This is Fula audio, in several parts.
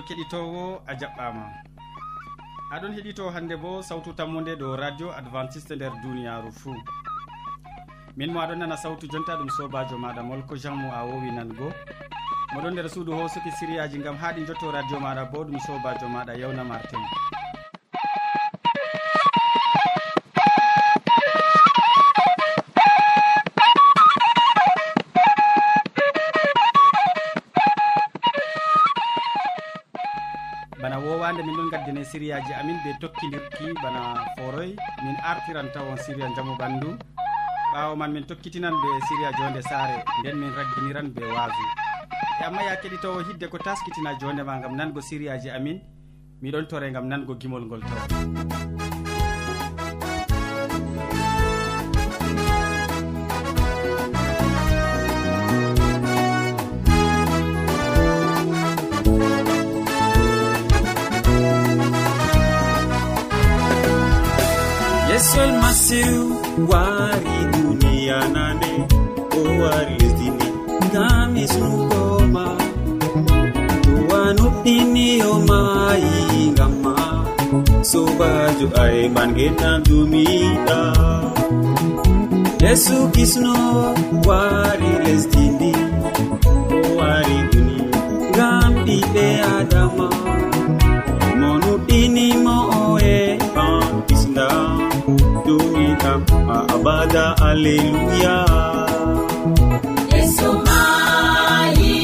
sobajo keɗitowo a jaɓɓama. Aɗon heɗito hande bo sawtu tammude ɗo radio adventiste nder duniyaru fou min mo aɗon nana sawtu jonta ɗum sobajo maɗa molko jean mo a wowi nango moɗon nder suudu hosuki siriyaji gam haɗi jotto radio maɗa bo ɗum sobajo maɗa yewna martin. sériyaji amin ɓe tokkidirki bana foroy. Min artiran taw on siriya jaamu ɓandu. Ɓawo man min tokkitinan ɓe séria jonde saare. Nden min ragginiran ɓe waasu. E amma ya keɗitowo hidde ko taskitina jondema gam nango sériyaji amin miɗon tore gam nango gimol ngol taw yesuel masiru wari duniya nane o wari lesdini ngam hisnugoma duwanuɗɗiniyomayi mayi ngamma. Sobajo aemangenan dumiɗa yesu kisno wari lesdini o wari duni ngam ɓiɓe adama monuɗɗinimo o abada alleluya. Yesu mayi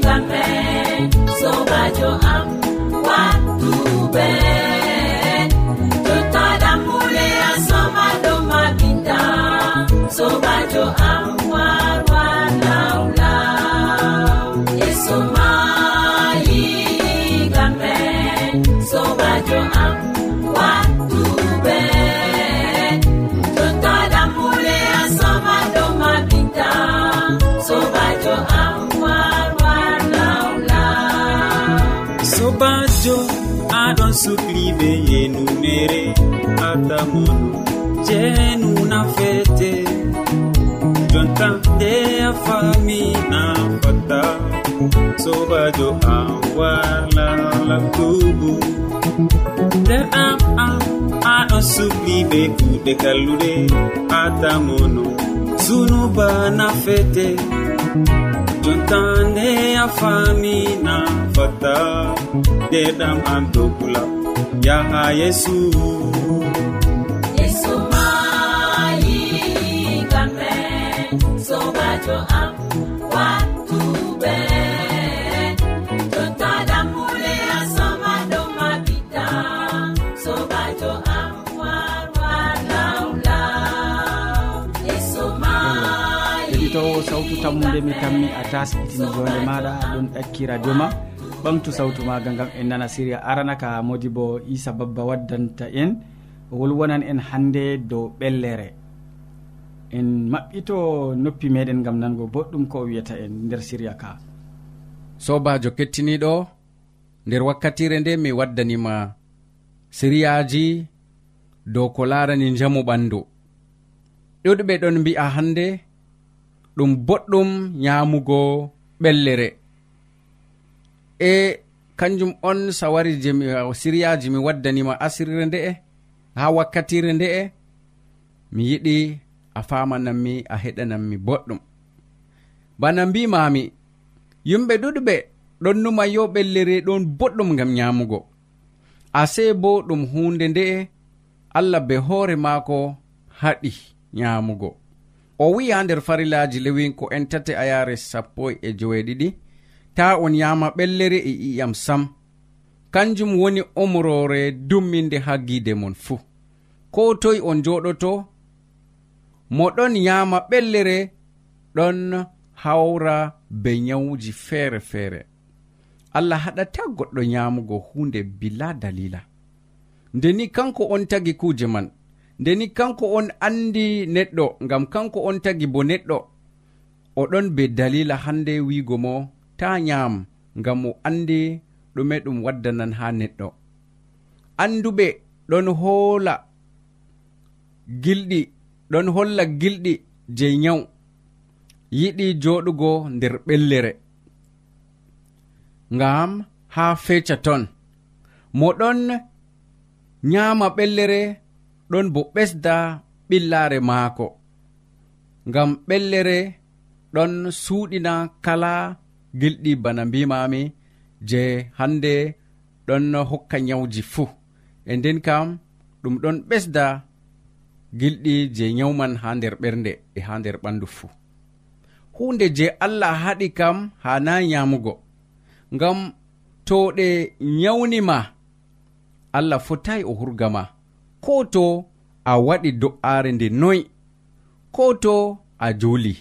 ngam en sobajo am wattuɓe sobajo am. sukli be yenumere atamonu jenuna fete jonta nde a fami na fata sobajo an warla labtubu nder am an aɗo sukliɓe kuɗe kallude atamono zunuba na fete jontande a famina fata deɗam an dogula yaha yesu. Yesu mayi kamɓe sobajo a yewtere mi tammi a taskitini jonde maɗa aɗon ɗakki radio ma ɓamtu sawtu maga gam en nana séria arana ka modi bo isa babba waddanta en. Wolwonan en hande dow ɓellere. En maɓɓito noppi meɗen gam nango boɗɗum ko o wiyata en nder siriya ka. Sobajo kettiniɗo nder wakkatire nde mi waddanima siriyaji dow ko larani jamu ɓandu. Ɗuɗɓe ɗon mbi'a hande ɗum boɗɗum nyamugo ɓellere. E kanjum on sawari jemi siryaji mi waddanima asirre nde'e ha wakkatire nde'e mi yiɗi a famananmi a heɗananmi boɗɗum. Bana mbimami yimɓe ɗuɗɓe ɗon numa yo ɓellere ɗon boɗɗum gam nyamugo. Ase bo ɗum hunde nde'e allah be hoore maako haɗi nyamugo. o wi'i ha nder farillaji lewin ko en tati a yare sappo e joweeɗiɗi ta on yama ɓellere e ƴiƴam sam. Kanjum woni omrore dumminde ha giide mon fuu ko toye on joɗoto mo ɗon yama ɓellere ɗon hawra be nyawuji feere feere allah haɗata goɗɗo nyamugo hunde bila dalila. Ndeni kanko on tagi kuuje man ndeni kanko on andi neɗɗo ngam kanko on tagi bo neɗɗo oɗon be dalila hande wiigo mo ta nyam ngam o andi ɗume ɗum waddanan ha neɗɗo. Anduɓe ɗon hoola gilɗi ɗon holla gilɗi je nyawu yiɗi joɗugo nder ɓellere. Ngam ha feca ton mo ɗon nyama ɓellere ɗon bo ɓesda ɓillaare maako. Ngam ɓellere ɗon suuɗina kala gilɗi bana mbimami je hande ɗon hokka nyawji fuu. E nden kam ɗum ɗon ɓesda gilɗi je nyawman ha nder ɓernde e ha nder ɓandu fuu. Hunde je allah haɗi kam ha na nyamugo ngam to ɗe nyawnima allah fotai o hurgama. ko to a waɗi do'aare nde noy ko to a juuli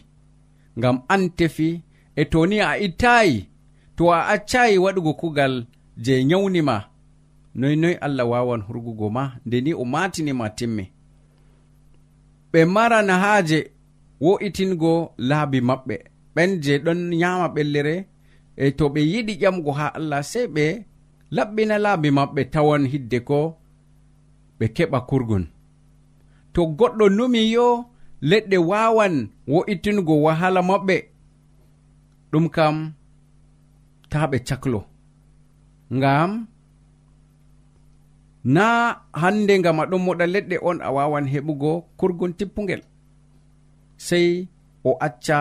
ngam an tefi e to ni a ittayi to a accayi waɗugo kugal je nyawnima. Noynoy allah wawan hurgugo ma nde ni o matinima timmi ɓe maran haaje wo'itingo laabi maɓɓe. Ɓen je ɗon nyama ɓellere e to ɓe yiɗi ƴamgo ha allah sey ɓe laɓɓina laabi maɓɓe tawan hidde ko ɓe keɓa kurgon to goɗɗo numi yo leɗɗe wawan wo'itingo wahala maɓɓe. Ɗum kam ta ɓe caklo. Ngam na hande ngam aɗon moɗa leɗɗe on a wawan heɓugo kurgon tippugel sei o acca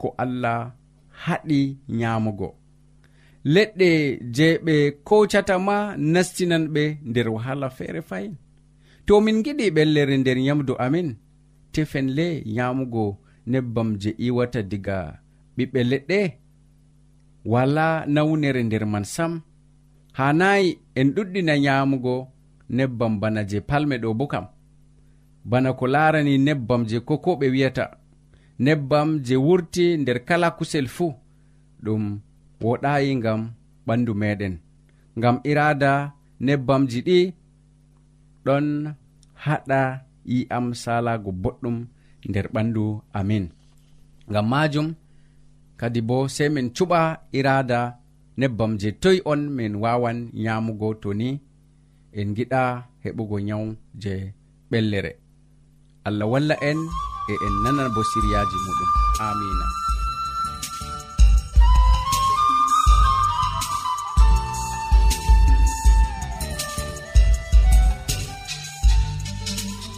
ko allah haɗi nyamugo. Leɗɗe je ɓe kocata ma nastinan ɓe nder wahala feere fayin. to min giɗi ɓellere nder yamdu amin tefen le yamugo nebbam je iwata diga ɓiɓɓe leɗɗe. Wala nawnere nder man sam. Hanayi en ɗuɗɗina yamugo nebbam bana je palme ɗo bo kam. Bana ko larani nebbam je koko ɓe wiyata. Nebbam je wurti nder kala kusel fuu ɗum woɗayi ngam ɓandu meɗen. Ngam irada nebbamji ɗi ɗon haɗa yi'am salago boɗɗum nder ɓandu amin. Ngam majum kadi bo sei min cuɓa irada nebbam je toyi on min wawan nyamugo to ni en giɗa heɓugo nyawu je ɓellere. Allah walla en e en nana bo siryaji muɗum. Amina.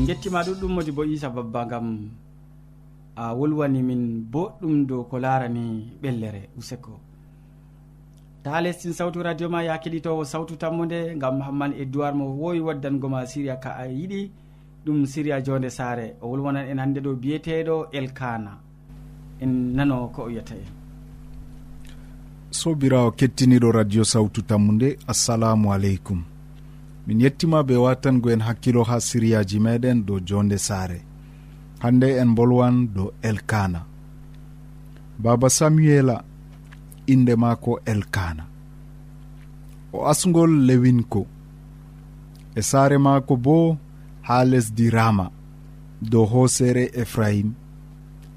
Mm. min gettima ɗuɗɗum modi bo isa babba gam a wolwani min boɗɗum dow ko larani ɓellere useko. Ta lestin sawtu radio ma ya keɗitowo sawtu tammude gam hamman e duwar mo wowi waddangoma siriya ka a yiɗi ɗum siriya jonde saare. O wolwonan en hande ɗo biyeteɗo elkana en nano ko o wiyata en. Sobirawo kettiniɗo radio sawtu tammude assalamu aleykum. min yettima be watango en hakkilo ha siriyaji meɗen dow jonde saare. Hande en bolwan dow elkana. Baba samuela inde maako elkana. O asgol lewinko. E saare maako bo ha lesdi rama dow hoosere efrahim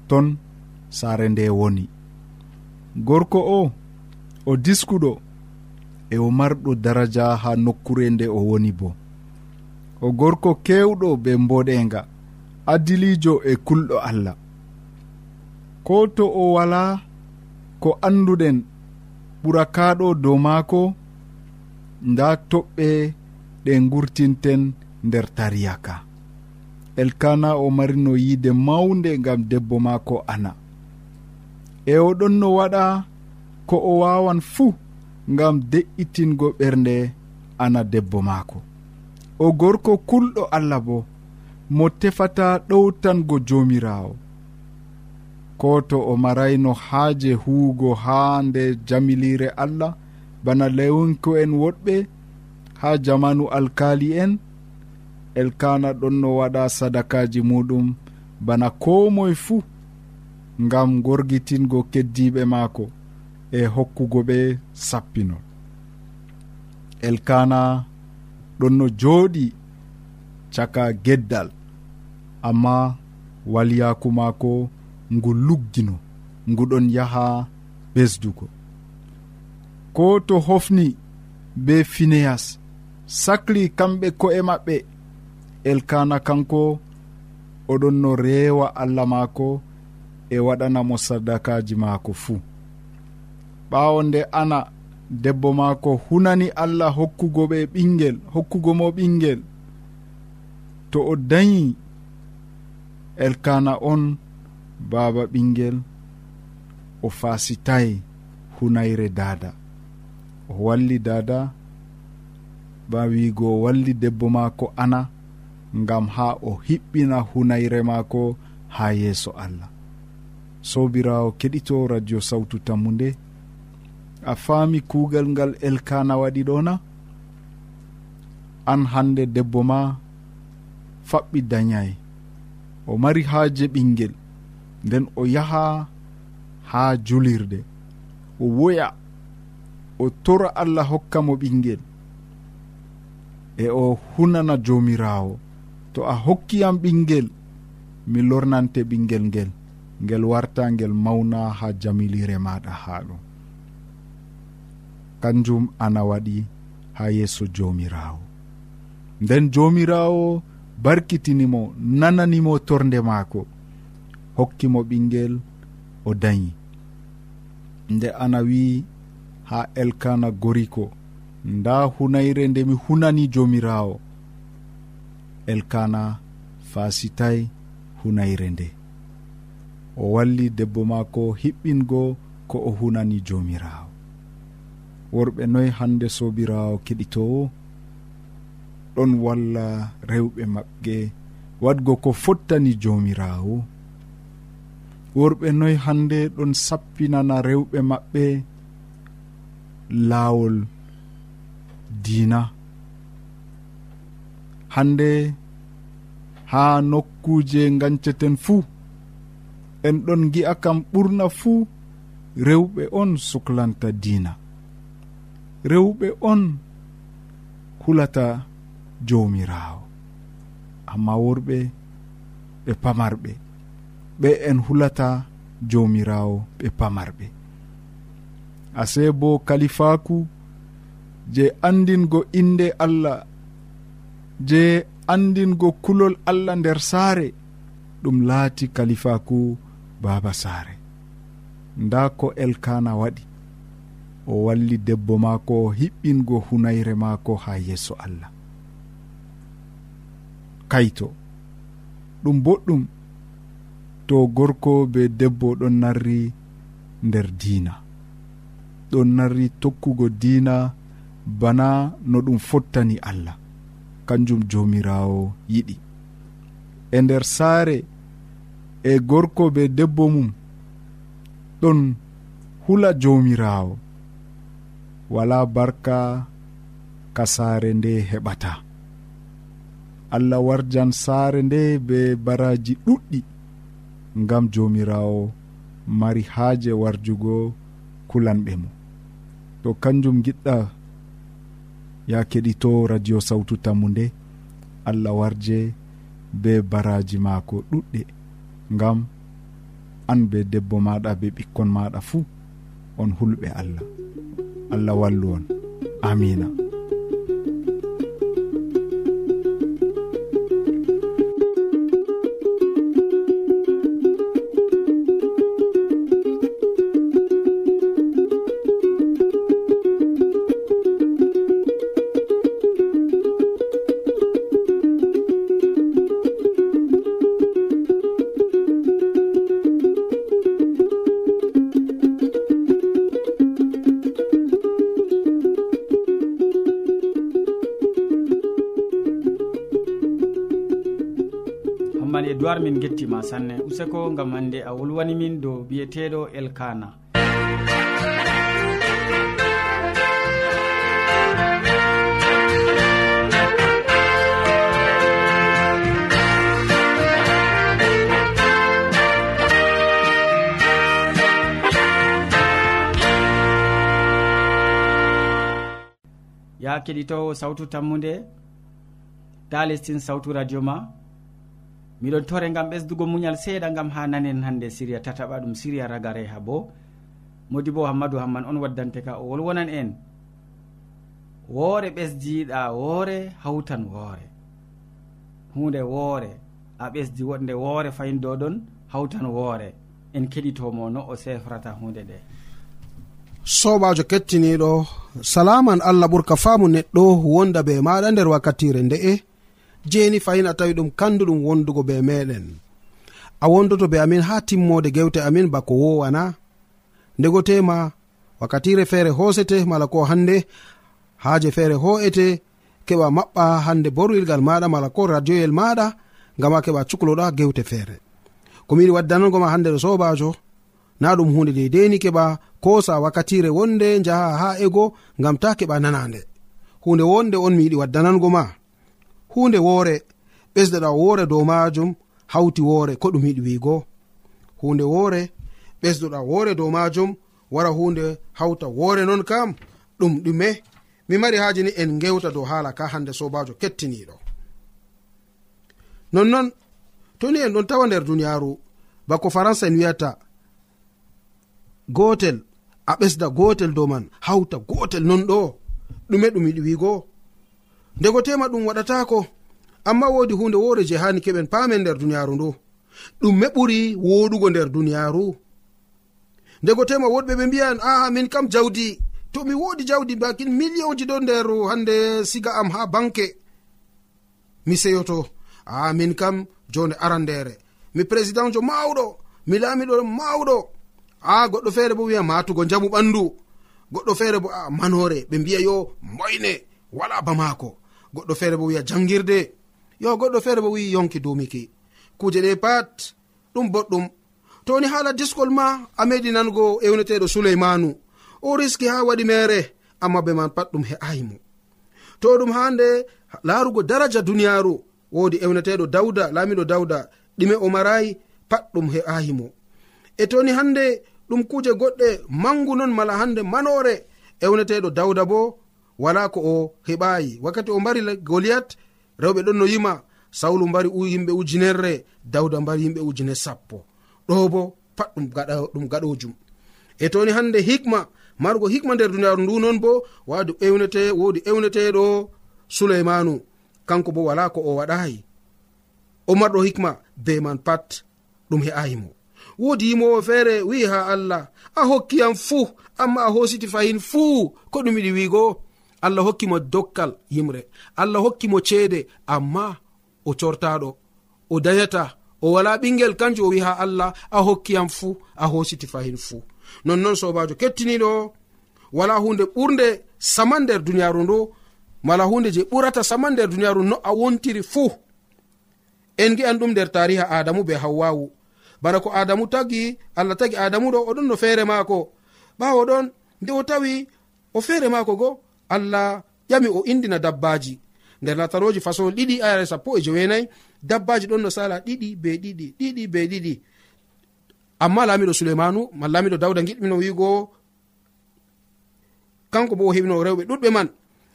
ton saare nde woni. Gorko o o diskuɗo e o marɗo daraja ha nokkure nde o woni bo. O gorko kewɗo be mboɗenga adilijo e kulɗo allah. Ko to o wala ko anduɗen ɓurakaɗo dow maako nda toɓɓe ɗe gurtinten nder tariyaka. Elkana o marino yiide mawnde gam debbo maako ana. E o ɗon no waɗa ko o wawan fuu ngam de'itingo ɓernde ana debbo maako. O gorko kulɗo allah bo mo tefata ɗowtango joomirawo ko to o marayno haaje huugo haa nde jamilire allah bana lewonko en woɗɓe ha jamanu alkali en. Elkana ɗon no waɗa sadakaji muɗum bana ko moye fuu ngam gorgitingo keddiɓe maako. e hokkugo ɓe sappinol. Elkana ɗon no jooɗi caka geddal amma waliyaku maako ngu luggino ngu ɗon yaha ɓesdugo. Ko to hofni be fineyas sakli kamɓe ko'e maɓɓe elkana kanko oɗon no rewa allah maako e waɗanamo sadakaji maako fuu. ɓawo nde ana debbo maako hunani allah hokkugo ɓe ɓinguel hokkugo mo ɓinguel to o dañi elkana on baaba ɓinguel o fasitayi hunayre dada o walli dada ba wiigo o walli debbo maako ana ngam ha o hiɓɓina hunayre maako ha yeeso allah. Sobirawo keɗito radio sawtu tammu nde a faami kuugal ngal elkana waɗi ɗona an hande debbo ma faɓɓi dañay. O mari haaje ɓingel nden o yaha ha julirde. O woya o tora allah hokka mo ɓingel e o hunana jomirawo to a hokkiyam ɓingel mi lornante ɓingel ngel ngel warta ngel mawna ha jamilire maɗa ha ɗum kanjum ana waɗi ha yeeso jomirawo nden jomirawo barkitinimo nananimo torde maako. Hokkimo ɓingel o dañi. Nde ana wi ha elkana goriko. Nda hunayre nde mi hunani jomirawo elkana fasitay hunayre nde. O walli debbo maako hiɓɓingo ko o hunani jomirawo worɓe noyi hande sobirawo keɗitowo ɗon walla rewɓe maɓɓe. Wadgo ko fottani jomirawo worɓe noyi hande ɗon sappinana rewɓe maɓɓe laawol diina. Hande ha nokkuje ganceten fuu en ɗon gi'a kam ɓurna fuu rewɓe on suklanta diina. rewɓe on hulata jomirawo amma worɓe ɓe pamarɓe ɓe en hulata jomirawo ɓe pamarɓe. Ase bo kalifaku je andingo inde allah je andingo kulol allah nder saare ɗum laati kalifaku baba saare. Nda ko elkana waɗi. o walli debbo maako hiɓɓingo hunayre maako ha yeeso allah. Kayto ɗum boɗɗum to gorko be debbo ɗon narri nder diina. Ɗon narri tokkugo diina bana no ɗum fottani allah. Kanjum jomirawo yiɗi. E nder saare e gorko be debbo mum ɗon hula jomirawo wala barka ka saare nde heɓata. Allah warjan saare nde be baraji ɗuɗɗi ngam jomirawo mari haaje warjugo kulanɓe mo. To kanjum giɗɗa ya keɗito radio sawtu tammu nde allah warje be baraji maako ɗuɗɗe ngam an be debbo maɗa be ɓikkon maɗa fuu on hulɓe allah. allah wallu on. Amina. min gettima sanne. Useko gam hande a wolwanimin dow biyeteɗo elkana ya keɗitowo sawtu tammude ta lestin sawtu radio ma. miɗon tore gam ɓesdugo muñal seeɗa gam ha nanen hande siriya tataɓa ɗum siriya ragareha bo. Modi bo hammadou hamman on waddante ka o wolwonan en. Woore ɓesdiɗa woore hawtan woore. Hunde woore a ɓesdi wonde woore fayin doɗon hawtan woore. En keɗitomo no o sefrata hunde nde sobajo kettiniɗo salaman allah ɓurka faamu neɗɗo wonda be maɗa nder wakkatire nde'e. jeni fayin a tawi ɗum kanduɗum wondugo be meɗen. A wondoto be amin ha timmode gewte amin bako wowana. Ndego tema wakkatire feere hosete mala ko hande haaje feere ho'ete keɓa maɓɓa hande borwilgal maɗa mala ko radioyel maɗa ngama keɓa cukloɗa gewte feere. Komiyiɗi waddanagoma hande ɗo sobajo na ɗum hunde deideni keɓa kosa wakkatire wonde jaha ha ego ngam ta keɓa nanande. Hunde wonde on mi yiɗi waddanango ma. hunde woore ɓesdeɗa woore dow majum hawti woore ko ɗum yiɗi wiigo. Hunde woore ɓesdoɗa woore dow majum wara hunde hawta woore non kam ɗum ɗume. Mi mari haji ni en gewta dow haala ka hande sobajo kettiniɗo nonnon toni en ɗon tawa nder duniyaru bako faransa en wiyata gotel a ɓesda gotel dow man hawta gotel non ɗo ɗume ɗum yiɗi wiigo. ndego tema ɗum waɗatako. Amma wodi hunde wore je hani keɓen paamen nder duniyaru ndo ɗumme ɓuri woɗugo nder duniyaru ndego tema woɗɓe ɓe mbiyan aa min kam jawdi. To mi wodi jawdi bakin millionji ɗo nder hande siga am ha banke. Mi seyoto a min kam jonde arandere mi président jo mawɗo mi laamiɗo mawɗo a goɗɗo feere bo wiya matugo jamu ɓandu goɗɗo feere bo a manore ɓe mbiya yo moyne. Wala bamako goɗɗo feere bo wiya jangirde. Yo goɗɗo feere bo wi yonki dumiki. Kuje ɗe pat ɗum boɗɗum. To ni haala diskol ma a meɗi nango ewneteɗo suleymanu. O riski ha waɗi mere amma be man pat ɗum he'ayimo to ɗum hande larugo daraja duniyaru wodi ewneteɗo dawda laamiɗo dawda ɗime o marayi pat ɗum he'ayimo e toni hande ɗum kuje goɗɗe mangu non mala hande manore ewneteɗo dawda bo wala ko o heɓayi wakkati o mbari goliat rewɓe ɗon no yima. Sawlu mbari yimɓe ujunerre dawda mbari yimɓe ujune sappo. Ɗo bo pat ɗum ɗum gaɗojum e toni hande hikma margo hikma nder duniyaru ndu non bo wadi ewnete wodi ewneteɗo suleymanu kanko bo wala ko o waɗayi o marɗo hikma be man pat ɗum he'ayimo wodi yimowo feere wi'i ha allah a hokkiyam fuu amma a hositi fayin fuu ko ɗum yiɗi wiigo allah hokkimo dokkal yimre. Allah hokkimo ceede amma o cortaɗo o dayata o wala ɓingel kanjum o wi ha allah a hokkiyam fuu a hositi fahin fuu. Nonnon sobajo kettiniɗo wala hunde ɓurde sama nder duniyaru ndu mala hunde je ɓurata sama nder duniyaru no a wontiri fuu. En gi'an ɗum nder tariha adamu be hawwawu bana ko adamu tagi allah tagi adamu ɗo oɗon no feere maako. Ɓawo ɗon nde o tawi o feere maako go allah ƴami o indina dabbaji. Nder lataroji façon ɗiɗi ayare sappo e jowenayi dabbaji ɗon no sala ɗiɗi be ɗiɗi ɗiɗi be ɗiɗi. Amma laamiɗo suleimanu ma laamiɗo dawda giɗmino wiigo kanko bo o heɓino rewɓe ɗuɗɓe man.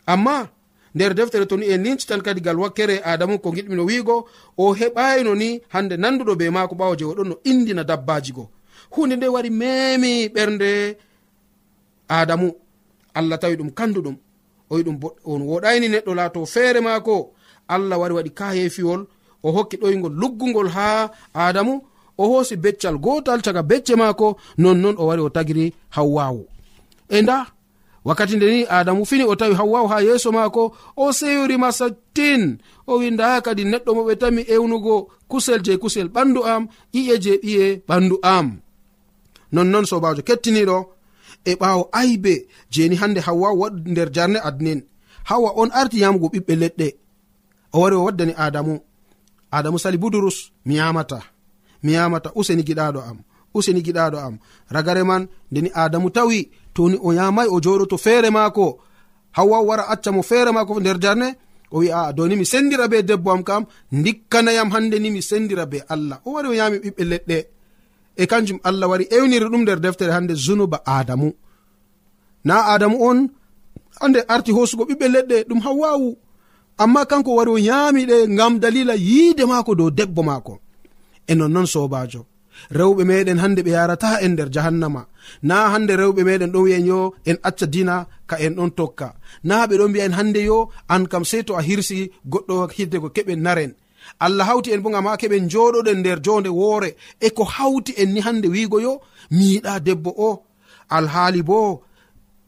Amma nder deftere to ni en lincitan kadi gal wakkere adamu ko giɗmino wiigo o heɓayno ni hande nanduɗo be maako ɓawo je oɗon no indina dabbaji go hunde nde wari memi ɓernde adamu. Allah tawi ɗum kanduɗum oyi ɗum on woɗayni neɗɗo laato feere maako. Allah wari waɗi kayefiwol o hokki ɗoygol luggugol ha adamu o hoosi beccal gotal caga becce maako nonnon o wari o tagiri hawwawu e nda wakkati nde ni adamu fini o tawi hawwawu ha yeeso maako o sewirima sattin o wi nda kadi neɗɗo mo ɓe tami ewnugo kusel je kusel ɓandu am ƴi'e je ɓiye ɓandu am. Nonnon sobajo kettiniɗo e ɓawo aybe jeni hande hawwa waɗ nder jarne adnin. Hawa on arti yamugo ɓiɓɓe leɗɗe. O wari o waddani adamu adamu sali budurus mi yamata mi yamata useni giɗaɗo am useni giɗaɗo am. Ragare man ndeni adamu tawi toni o yamai o joɗoto feere maako. Hawwa wara acca mo feere maako nder jarne o wi aa doni mi sendira be debbo am kam dikkanayam hande ni mi sendira be allah. O wari o yami ɓiɓɓe leɗɗe. e kanjum allah wari ewniri ɗum nder deftere hande zunuba adamu. Na adamu on hande arti hosugo ɓiɓɓe leɗɗe ɗum hawwawu amma kanko wari o yaamiɗe ngam dalila yiide maako dow debbo maako. E nonnon sobajo rewɓe meɗen hande ɓe yarata en nder jahannama. Na hande rewɓe meɗen ɗon wi'en yo en acca dina ka en ɗon tokka. Na ɓe ɗon mbiya en hande yo an kam sei to a hirsi goɗɗo hidde ko keɓen naren. allah hawti en bo gam ha keɓen joɗoɗen nder jonde woore. E ko hawti en ni hande wiigo yo mi yiɗa debbo o. Alhaali bo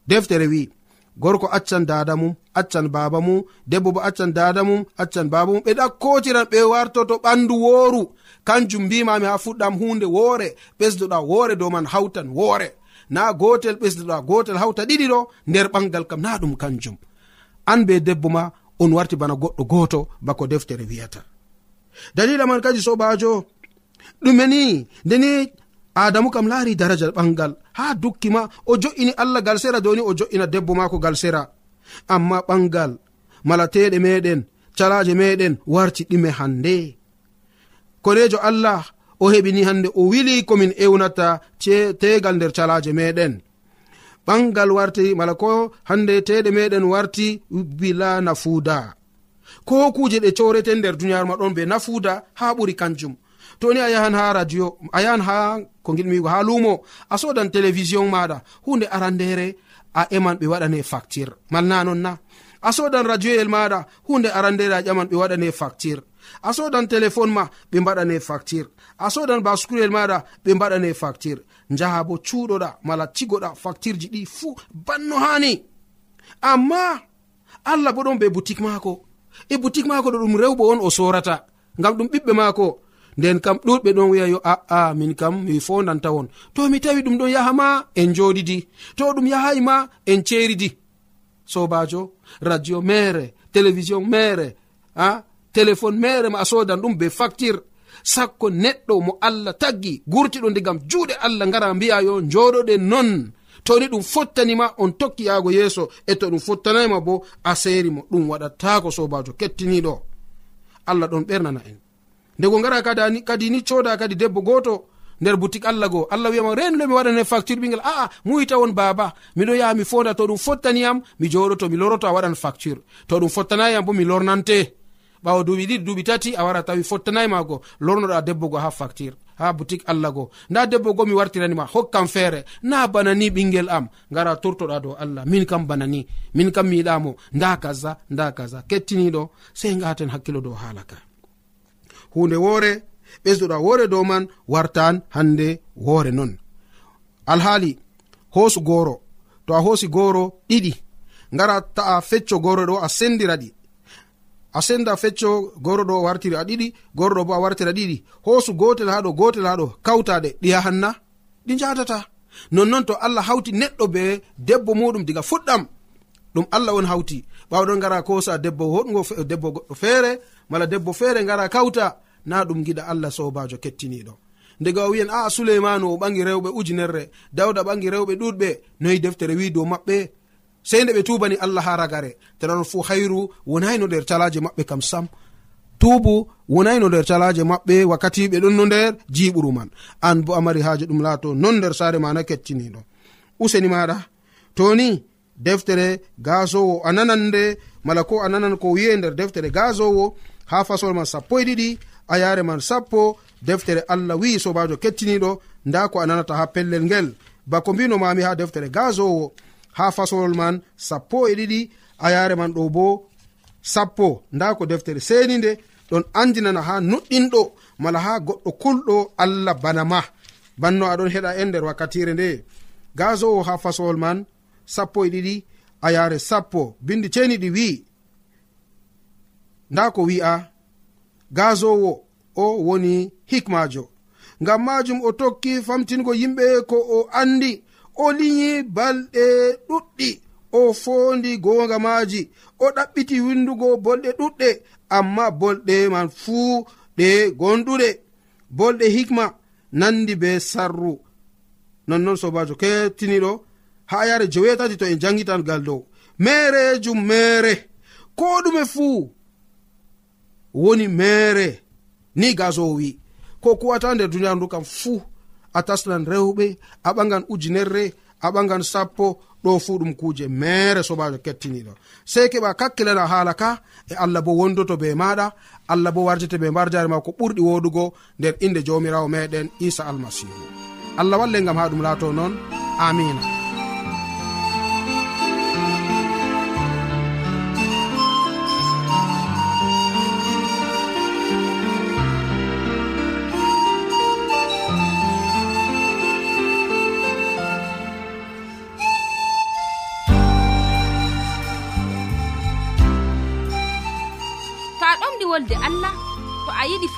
deftere wi gorko accan dada mum accan baba mum debbo bo accan dada mum accan baba mum. Ɓe ɗakkotiran ɓe wartoto ɓandu wooru. Kanjum mbimami ha fuɗɗam hunde woore ɓesduɗa woore dow man hawtan woore. Na gotel ɓesduɗa gotel hawta ɗiɗi ɗo nder ɓangal kam na ɗum kanjum. An be debbo ma on warti bana goɗɗo goto bako deftere wiyata. dalila man kadi sobajo. Ɗume ni ndeni adamu kam laari daraja ɓangal ha dukki ma o jo'ini allah gal sera doni o jo'ina debbo mako gal sera amma ɓangal malateɗe meɗen calaje meɗen warti ɗime hande korejo allah o heɓini hande o wili komin ewnata tegal nder calaje meɗen ɓangal warti mala ko hande teɗe meɗen warti bila nafuuda. ko kuje ɗe corete nder duniyaru ma ɗon be nafuda ha ɓuri kanjum. Toni a yahan ha radio a yahan ha ko gilmigo ha lumo a sodan télévision maɗa hunde arandere a eman ɓe waɗane facture malna non na. A sodan radioyel maɗa hunde arandere a ƴaman ɓe waɗane facture a sodan téléphone ma ɓe mbaɗane facture a sodan bascurel maɗa ɓe mbaɗane facture jaha bo cuuɗoɗa mala cigoɗa facture ji ɗi fuu banno hani amma allah bo ɗon be boutique maako. e boutique maako ɗo ɗum rewɓe on o sorata. Ngam ɗum ɓiɓɓe maako. Nden kam ɗuɗɓe ɗon wiya yo aa min kam mi fondanta won to mi tawi ɗum ɗon yaha ma en joɗidi to ɗum yahayi ma en ceridi sobajo radio mere télévision mere a téléphone mere ma a sodan ɗum be facture. Sakko neɗɗo mo allah taggi gurtiɗo ndigam juuɗe allah ngara mbiya yo joɗoɗe non. toni ɗum fottanima on tokki yahgo yeeso e to ɗum fottanayma bo aseri mo ɗum waɗatako sobajo kettiniɗo allah ɗon ɓernana en. Ndego ngara kadi ni coda kadi debbo goto nder boutique allah goo allah wiyama renlo mi waɗane facture ɓingel aa muyita won baba miɗo yaha mi fonda to ɗum fottaniyam mi joɗoto mi loroto a waɗan facture. To ɗum fottanayam bo mi lornante. Ɓawo duuɓi ɗiɗi duuɓi tati a wara tawi fottanayi mago lornoɗa debbo go ha facture. ha boutique allah go. Nda debbo go mi wartiranima hokkam feere. Na bana ni ɓingel am. Gara tortoɗa dow allah. Min kam bana ni min kam mi yiɗamo nda kaza nda kaza. Kettiniɗo sei gaten hakkilo dow haala ka. Hunde woore ɓesduɗa woore dow man wartan hande woore non. Alhaali hoosu gooro. To a hoosi gooro ɗiɗi. Ngara ta'a fecco gooro ɗo a sendira ɗi. a senda fecco goro ɗo wartiri a ɗiɗi goro ɗo bo a wartiri a ɗiɗi. Hoosu gotel ha ɗo gotel ha ɗo kawtaɗe ɗi yahanna ɗi jatata nonnoon to allah hawti neɗɗo be debbo muɗum diga fuɗɗam. Ɗum allah on hawti. Ɓawɗon gara kosa debbo hoɗgo debbo goɗɗo feere mala debbo feere gara kawta na ɗum giɗa allah sobajo kettiniɗo. Ndega o wiyan aa suleimanu o ɓangi rewɓe ujunerre dawda ɓangi rewɓe ɗuɗɓe. Noyi deftere wi dow maɓɓe. sei nde ɓe tubani allah ha ragare. Tenanon fu hayru wonayno nder calaje maɓɓe kam sam. Tubu wonayno nder calaje maɓɓe wakkati ɓe ɗon no nder jiɓuru man. An bo amari haji ɗum laato non nder saare mana kettiniɗo useni maɗa toni deftere gasowo a nanan nde mala ko a nanan ko wiye nder deftere gasowo ha fasol man sappo e ɗiɗi a yare man sappo deftere allah wi'i sobajo kettiniɗo nda ko a nanata ha pellel ngel. Bako mbinomami ha deftere gasowo ha fasolol man sappo e ɗiɗi. A yare man ɗo bo sappo. Nda ko deftere seni nde ɗon andinana ha nuɗɗinɗo mala ha goɗɗo kulɗo allah bana ma. Banno aɗon heɗa en nder wakkatire nde. Gasowo ha fasowol man sappo e ɗiɗi a yare sappo. Bindi ceniɗi wi'i. Nda ko wi'a gasowo o woni hikmajo. Ngam majum o tokki famtingo yimɓe ko o andi. o liyi balɗe ɗuɗɗi o fondi gonga maaji o ɗaɓɓiti windugo bolɗe ɗuɗɗe amma bolɗe man fuu ɗe gonɗuɗe bolɗe hikma nandi be sarru. Nonnon sobajo kettiniɗo ha yare jowetati to en jangitan gal dow. Merejum mere. Ko ɗume fuu woni mere ni gasowo wi ko kuwata nder duniyaru ndu kam fuu a taslan rewɓe a ɓagan ujunerre a ɓagan sappo ɗo fu ɗum kuje mere sobajo kettiniɗo. Sei keɓa kakkilana haala ka e allah bo wondoto be maɗa allah bo warjete be mbar jare ma ko ɓurɗi woɗugo nder inde jamirawo meɗen isa almasihu. Allah walle gam ha ɗum laato noon amina.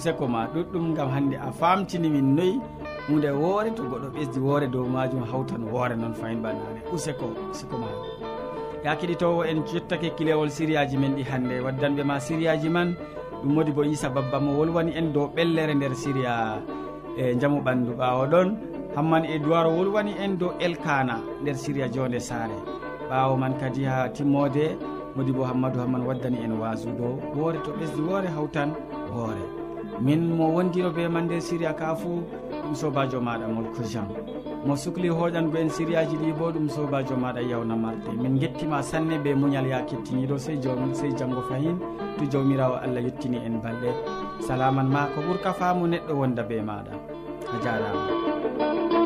useko ma ɗuɗɗum gam hande a famtini min noyi. Hunde woore to goɗɗo ɓesdi woore dow majum hawtan woore noon fayin banane useko useko ma ya keɗitowo en yettake kilewol sériyaji men ɗi hande waddanɓe ma sériyaji man ɗum modi bo isa babba mo wolwani en dow ɓellere nder siriya e jaamu ɓandu ɓawo ɗon. Hamman e duwaro wolwani en dow elkana nder siriya jonde saare. Ɓawo man kadi ha timmode modi bo hammadou hamman waddani en wasu dow woore to ɓesdi woore hawtan woore. min mo wondino be man nde siriya ka fuu ɗum sobajo maɗa molko jean mo sukli hoɗango en sériyaji ɗi bo ɗum sobajo maɗa yawna marde min gettima sanne be muñal ya kettiniɗo sey jom sey janggo fayin to jawmirawo allah yettini en balɗe. Salaman ma ko ɓuurka faamu neɗɗo wonda be maɗa. A jarama.